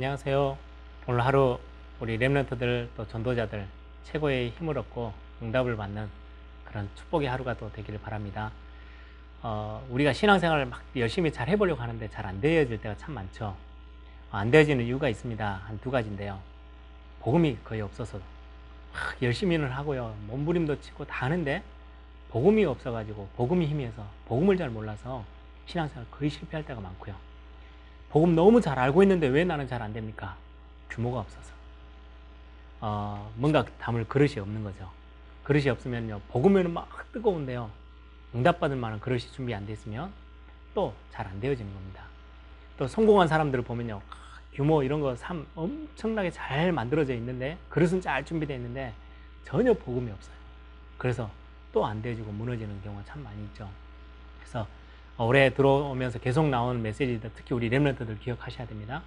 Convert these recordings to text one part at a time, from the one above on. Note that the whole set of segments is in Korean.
안녕하세요. 오늘 하루 우리 랩런트들 또 전도자들 최고의 힘을 얻고 응답을 받는 그런 축복의 하루가 또 되기를 바랍니다. 어, 우리가 신앙생활을 막 열심히 잘 해보려고 하는데 잘 안 되어질 때가 참 많죠. 어, 안 되어지는 이유가 있습니다. 한 두 가지인데요. 복음이 거의 없어서 막 열심히는 하고요. 몸부림도 치고 다 하는데 복음이 없어가지고 복음이 희미해서 복음을 잘 몰라서 신앙생활 거의 실패할 때가 많고요. 복음 너무 잘 알고 있는데 왜 나는 잘 안 됩니까? 규모가 없어서. 어, 뭔가 담을 그릇이 없는 거죠. 그릇이 없으면요. 복음에는 막 뜨거운데요. 응답받을 만한 그릇이 준비 안 돼 있으면 또 잘 안 되어지는 겁니다. 또 성공한 사람들을 보면요. 규모 이런 거참 엄청나게 잘 만들어져 있는데 그릇은 잘 준비되어 있는데 전혀 복음이 없어요. 그래서 또 안 되어지고 무너지는 경우가 참 많이 있죠. 그래서 올해 들어오면서 계속 나오는 메시지들 특히 우리 랩런트들 기억하셔야 됩니다.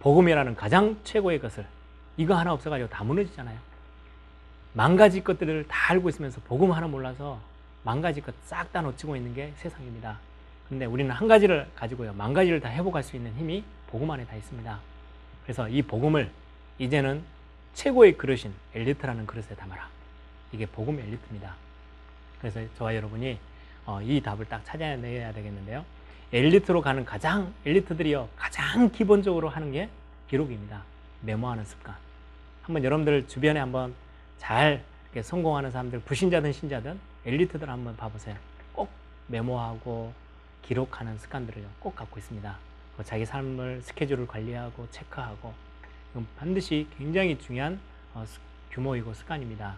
복음이라는 가장 최고의 것을 이거 하나 없어가지고 다 무너지잖아요. 만 가지 것들을 다 알고 있으면서 복음 하나 몰라서 만 가지 것싹 다 놓치고 있는 게 세상입니다. 근데 우리는 한 가지를 가지고요. 만 가지를 다 회복할 수 있는 힘이 복음 안에 다 있습니다. 그래서 이 복음을 이제는 최고의 그릇인 엘리트라는 그릇에 담아라. 이게 복음 엘리트입니다. 그래서 저와 여러분이 어, 이 답을 딱 찾아내야 되겠는데요. 엘리트로 가는 가장 엘리트들이요 가장 기본적으로 하는 게 기록입니다. 메모하는 습관. 한번 여러분들 주변에 한번 잘 성공하는 사람들 불신자든 신자든 엘리트들 한번 봐보세요. 꼭 메모하고 기록하는 습관들을 꼭 갖고 있습니다. 자기 삶을 스케줄을 관리하고 체크하고 반드시 굉장히 중요한 어, 규모이고 습관입니다.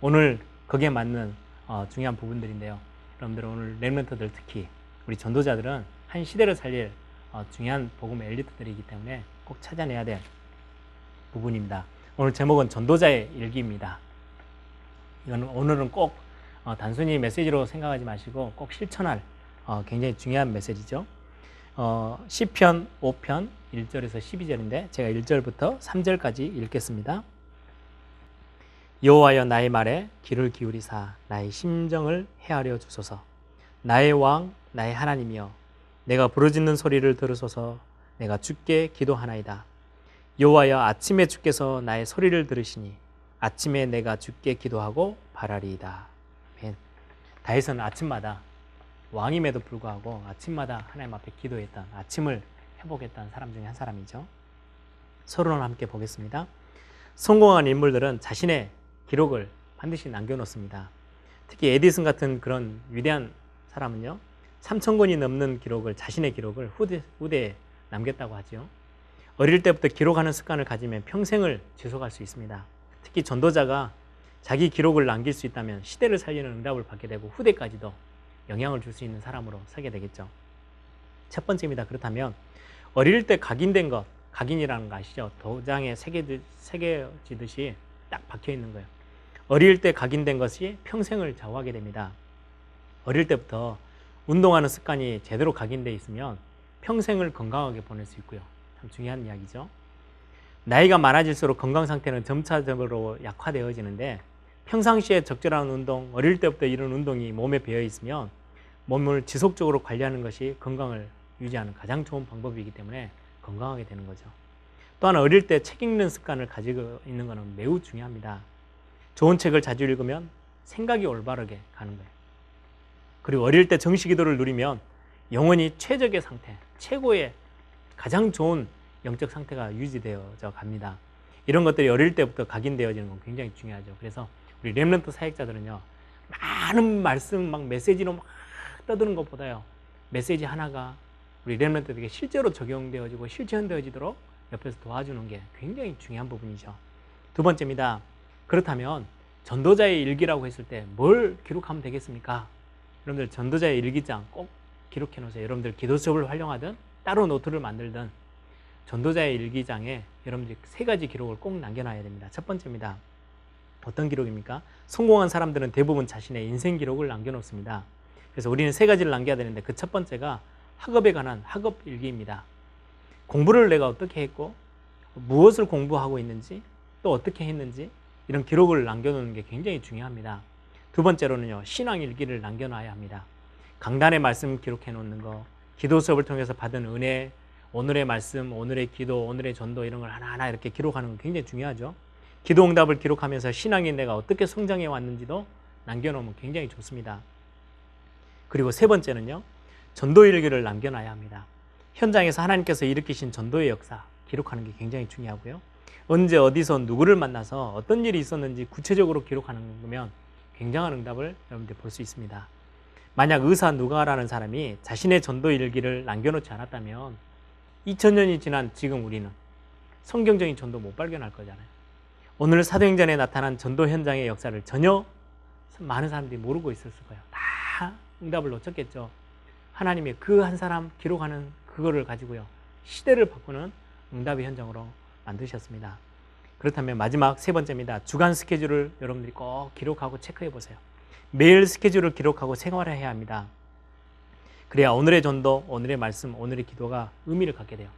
오늘 거기에 맞는 어, 중요한 부분들인데요. 여러분들 오늘 랩런트들 특히 우리 전도자들은 한 시대를 살릴 어, 중요한 복음 엘리트들이기 때문에 꼭 찾아내야 될 부분입니다. 오늘 제목은 전도자의 일기입니다. 이건 오늘은 꼭 어, 단순히 메시지로 생각하지 마시고 꼭 실천할 어, 굉장히 중요한 메시지죠. 어, 시편 5편 1절에서 12절인데 제가 1절부터 3절까지 읽겠습니다. 여호와여 나의 말에 귀를 기울이사 나의 심정을 헤아려 주소서. 나의 왕 나의 하나님이여 내가 부르짖는 소리를 들으소서. 내가 주께 기도하나이다. 여호와여 아침에 주께서 나의 소리를 들으시니 아침에 내가 주께 기도하고 바라리이다. 아멘. 다윗은 아침마다 왕임에도 불구하고 아침마다 하나님 앞에 기도했던 아침을 회복했던 사람 중에 한 사람이죠. 서론을 함께 보겠습니다. 성공한 인물들은 자신의 기록을 반드시 남겨놓습니다. 특히 에디슨 같은 그런 위대한 사람은요, 3천 권이 넘는 기록을 자신의 기록을 후대, 후대에 남겼다고 하죠. 어릴 때부터 기록하는 습관을 가지면 평생을 지속할 수 있습니다. 특히 전도자가 자기 기록을 남길 수 있다면 시대를 살리는 응답을 받게 되고 후대까지도 영향을 줄 수 있는 사람으로 서게 되겠죠. 첫 번째입니다. 그렇다면 어릴 때 각인된 것, 각인이라는 거 아시죠? 도장에 새겨지듯이 딱 박혀 있는 거예요. 어릴 때 각인된 것이 평생을 좌우하게 됩니다. 어릴 때부터 운동하는 습관이 제대로 각인되어 있으면 평생을 건강하게 보낼 수 있고요. 참 중요한 이야기죠. 나이가 많아질수록 건강 상태는 점차적으로 약화되어지는데 평상시에 적절한 운동, 어릴 때부터 이런 운동이 몸에 배어 있으면 몸을 지속적으로 관리하는 것이 건강을 유지하는 가장 좋은 방법이기 때문에 건강하게 되는 거죠. 또한 어릴 때 책 읽는 습관을 가지고 있는 것은 매우 중요합니다. 좋은 책을 자주 읽으면 생각이 올바르게 가는 거예요. 그리고 어릴 때 정식기도를 누리면 영원히 최적의 상태, 최고의 가장 좋은 영적 상태가 유지되어져 갑니다. 이런 것들이 어릴 때부터 각인되어지는 건 굉장히 중요하죠. 그래서 우리 렘런트 사역자들은요, 많은 말씀, 막 메시지로 막 떠드는 것보다요, 메시지 하나가 우리 렘런트들에게 실제로 적용되어지고 실천되어지도록 옆에서 도와주는 게 굉장히 중요한 부분이죠. 두 번째입니다. 그렇다면 전도자의 일기라고 했을 때 뭘 기록하면 되겠습니까? 여러분들 전도자의 일기장 꼭 기록해 놓으세요. 여러분들 기도 수업을 활용하든 따로 노트를 만들든 전도자의 일기장에 여러분들이 세 가지 기록을 꼭 남겨놔야 됩니다. 첫 번째입니다. 어떤 기록입니까? 성공한 사람들은 대부분 자신의 인생 기록을 남겨놓습니다. 그래서 우리는 세 가지를 남겨야 되는데 그 첫 번째가 학업에 관한 학업 일기입니다. 공부를 내가 어떻게 했고 무엇을 공부하고 있는지 또 어떻게 했는지 이런 기록을 남겨놓는 게 굉장히 중요합니다. 두 번째로는요 신앙 일기를 남겨놔야 합니다. 강단의 말씀 기록해 놓는 거, 기도 수업을 통해서 받은 은혜, 오늘의 말씀, 오늘의 기도, 오늘의 전도 이런 걸 하나하나 이렇게 기록하는 건 굉장히 중요하죠. 기도 응답을 기록하면서 신앙인 내가 어떻게 성장해 왔는지도 남겨놓으면 굉장히 좋습니다. 그리고 세 번째는요. 전도 일기를 남겨놔야 합니다. 현장에서 하나님께서 일으키신 전도의 역사 기록하는 게 굉장히 중요하고요. 언제 어디서 누구를 만나서 어떤 일이 있었는지 구체적으로 기록하는 거면 굉장한 응답을 여러분들 볼 수 있습니다. 만약 의사 누가라는 사람이 자신의 전도 일기를 남겨놓지 않았다면 2000년이 지난 지금 우리는 성경적인 전도 못 발견할 거잖아요. 오늘 사도행전에 나타난 전도 현장의 역사를 전혀 많은 사람들이 모르고 있었을 거예요. 다 응답을 놓쳤겠죠. 하나님이 그한 사람 기록하는 그거를 가지고요. 시대를 바꾸는 응답의 현장으로 만드셨습니다. 그렇다면 마지막 세 번째입니다. 주간 스케줄을 여러분들이 꼭 기록하고 체크해 보세요. 매일 스케줄을 기록하고 생활을 해야 합니다. 그래야 오늘의 전도, 오늘의 말씀, 오늘의 기도가 의미를 갖게 돼요.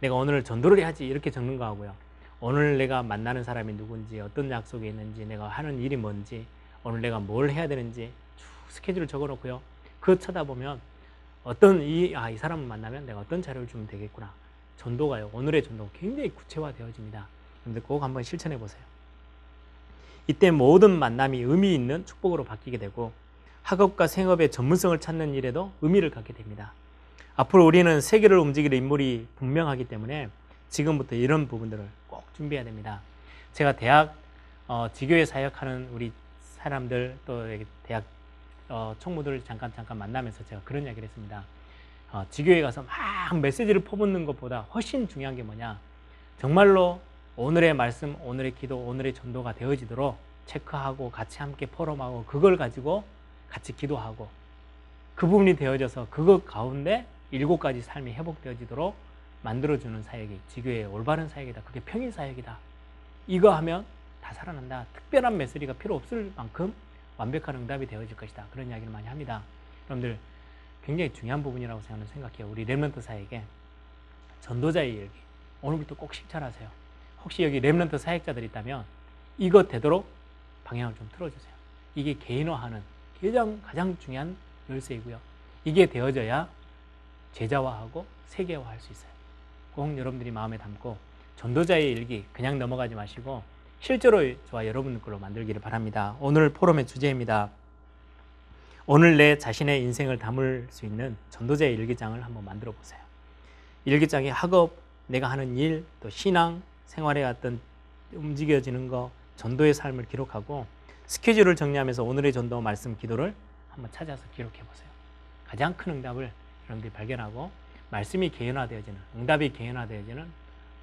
내가 오늘 전도를 해야지 이렇게 적는 거 하고요. 오늘 내가 만나는 사람이 누군지, 어떤 약속이 있는지, 내가 하는 일이 뭔지, 오늘 내가 뭘 해야 되는지 쭉 스케줄을 적어 놓고요. 그거 쳐다보면 어떤 이, 아, 이 사람을 만나면 내가 어떤 자료를 주면 되겠구나. 전도가요. 오늘의 전도가 굉장히 구체화되어집니다. 여러분들 꼭 한번 실천해 보세요. 이때 모든 만남이 의미 있는 축복으로 바뀌게 되고 학업과 생업의 전문성을 찾는 일에도 의미를 갖게 됩니다. 앞으로 우리는 세계를 움직일 인물이 분명하기 때문에 지금부터 이런 부분들을 꼭 준비해야 됩니다. 제가 대학 어, 지교회 사역하는 우리 사람들 또 대학 어, 총무들을 잠깐 잠깐 만나면서 제가 그런 이야기를 했습니다. 어, 지교회 가서 막 메시지를 퍼붓는 것보다 훨씬 중요한 게 뭐냐? 정말로 오늘의 말씀, 오늘의 기도, 오늘의 전도가 되어지도록 체크하고 같이 함께 포럼하고 그걸 가지고 같이 기도하고 그 부분이 되어져서 그것 가운데 일곱 가지 삶이 회복되어지도록 만들어주는 사역이 지교의 올바른 사역이다. 그게 평일 사역이다. 이거 하면 다 살아난다. 특별한 메시지가 필요 없을 만큼 완벽한 응답이 되어질 것이다. 그런 이야기를 많이 합니다. 여러분들 굉장히 중요한 부분이라고 저는 생각해요. 우리 렘런트 사역에 전도자의 일기 오늘부터 꼭 실천하세요. 혹시 여기 렘런트 사역자들 있다면 이것 되도록 방향을 좀 틀어주세요. 이게 개인화하는 가장 가장 중요한 열쇠이고요. 이게 되어져야 제자화하고 세계화할 수 있어요. 꼭 여러분들이 마음에 담고 전도자의 일기 그냥 넘어가지 마시고 실제로 저와 여러분 걸로 만들기를 바랍니다. 오늘 포럼의 주제입니다. 오늘 내 자신의 인생을 담을 수 있는 전도자의 일기장을 한번 만들어 보세요. 일기장에 학업, 내가 하는 일, 또 신앙, 생활의 어떤 움직여지는 거, 전도의 삶을 기록하고 스케줄을 정리하면서 오늘의 전도 말씀 기도를 한번 찾아서 기록해 보세요. 가장 큰 응답을 여러분들이 발견하고 말씀이 개연화되어지는 응답이 개연화되어지는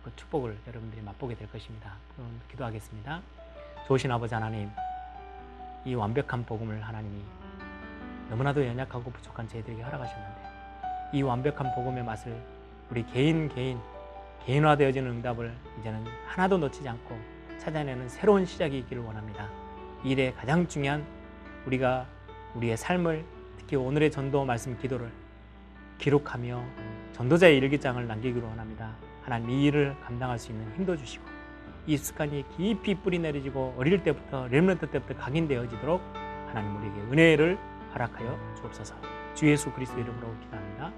그 축복을 여러분들이 맛보게 될 것입니다. 기도하겠습니다. 좋으신 아버지 하나님, 이 완벽한 복음을 하나님이 너무나도 연약하고 부족한 저희들에게 허락하셨는데 이 완벽한 복음의 맛을 우리 개인 개인 개인화되어지는 응답을 이제는 하나도 놓치지 않고 찾아내는 새로운 시작이 있기를 원합니다. 이 일에 가장 중요한 우리가 우리의 삶을 특히 오늘의 전도 말씀 기도를 기록하며 전도자의 일기장을 남기기로 원합니다. 하나님 이 일을 감당할 수 있는 힘도 주시고 이 습관이 깊이 뿌리 내리지고 어릴 때부터 렘런트 때부터 각인되어지도록 하나님 우리에게 은혜를 허락하여 주옵소서. 주 예수 그리스도 이름으로 기도합니다.